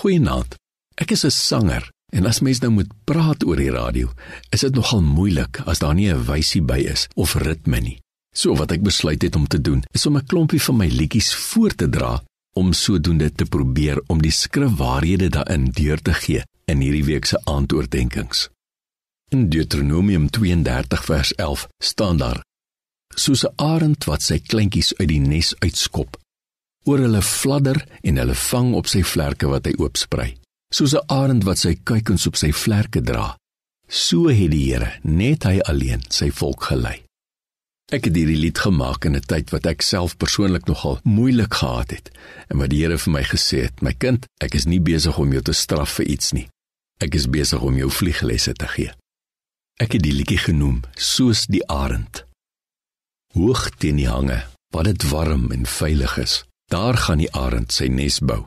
Goeienaand. Ek is 'n sanger en as mens nou moet praat oor die radio, is dit nogal moeilik as daar nie 'n wysie by is of ritme nie. So wat ek besluit het om te doen, is om 'n klompie van my liedjies voor te dra om sodoende te probeer om die skrifwaarhede daarin deur te gee in hierdie week se aandoordenkings. In Deuteronomium 32 vers 11 staan daar: Soos 'n arend wat sy kleintjies uit die nes uitskop, oor hulle fladder en hulle vang op sy vlerke wat hy oopsprei soos 'n arend wat sy kuikens op sy vlerke dra. So het die Here net hy alleen sy volk gelei. Ek het hierdie lied gemaak in 'n tyd wat ek self persoonlik nogal moeilik gehad het en wat die Here vir my gesê het: "My kind, ek is nie besig om jou te straf vir iets nie. Ek is besig om jou vlieglesse te gee." Ek het die liedjie genoem soos die arend. Hoog teen die hange, waar dit warm en veilig is, daar gaan die arend sy nes bou.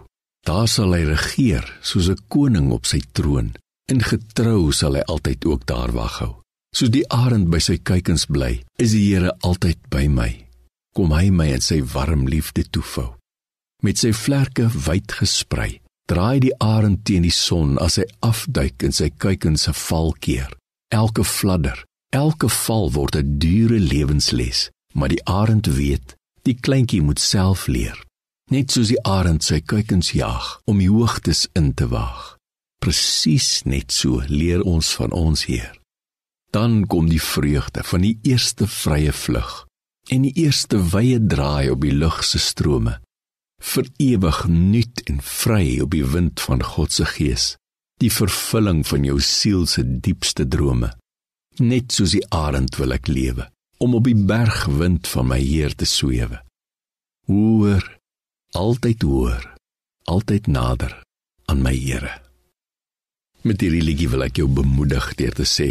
Daar sal hy regeer soos 'n koning op sy troon. In getrou sal hy altyd ook daar wag hou. Soos die arend by sy kuikens bly, is die Here altyd by my. Kom hy my in sy warm liefde toevou. Met sy vlerke wyd gesprei, draai die arend teen die son as hy afduik in sy kuikens se val keer. Elke fladder, elke val word 'n dure lewensles, maar die arend weet, die kleintjie moet self leer net soos die arend sy kuikens jag om die hoogtes in te waag. Presies net so leer ons van ons Heer. Dan kom die vreugde van die eerste vrye vlug en die eerste wye draai op die lug se strome. Vir ewig nuut en vry op die wind van God se gees, die vervulling van jou siel se diepste drome. Net soos die arend wil ek lewe om op die bergwind van my Heer te swewe. Hoor altyd hoor, altyd nader aan my Here. Met hierdie liedjie wil ek jou bemoedig deur te sê: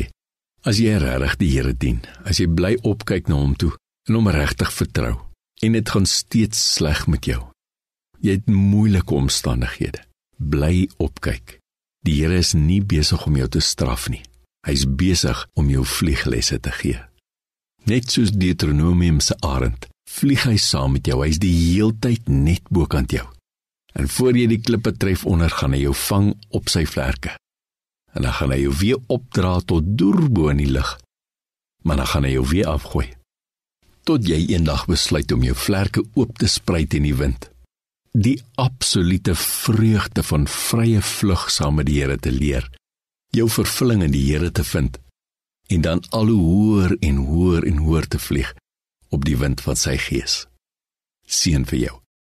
As jy regtig die Here dien, as jy bly opkyk na hom toe en hom regtig vertrou, en dit gaan steeds sleg met jou. Jy het moeilike omstandighede. Bly opkyk. Die Here is nie besig om jou te straf nie. Hy's besig om jou vlieglesse te gee. Net soos Deuteronomium se arend vlieg hy saam met jou. Hy's die heeltyd net bokant jou. En voor jy die klippe tref onder gaan hy jou vang op sy vlerke. En dan gaan hy jou weer opdra tot deur bo in die lug. Maar dan gaan hy jou weer afgooi. Tot jy eendag besluit om jou vlerke oop te sprei teen die wind. Die absolute vreugde van vrye vlug saam met die Here te leer. Jou vervulling in die Here te vind en dan al hoe hoër en hoër en hoër te vlieg op die wind van sy gees. Seën vir jou.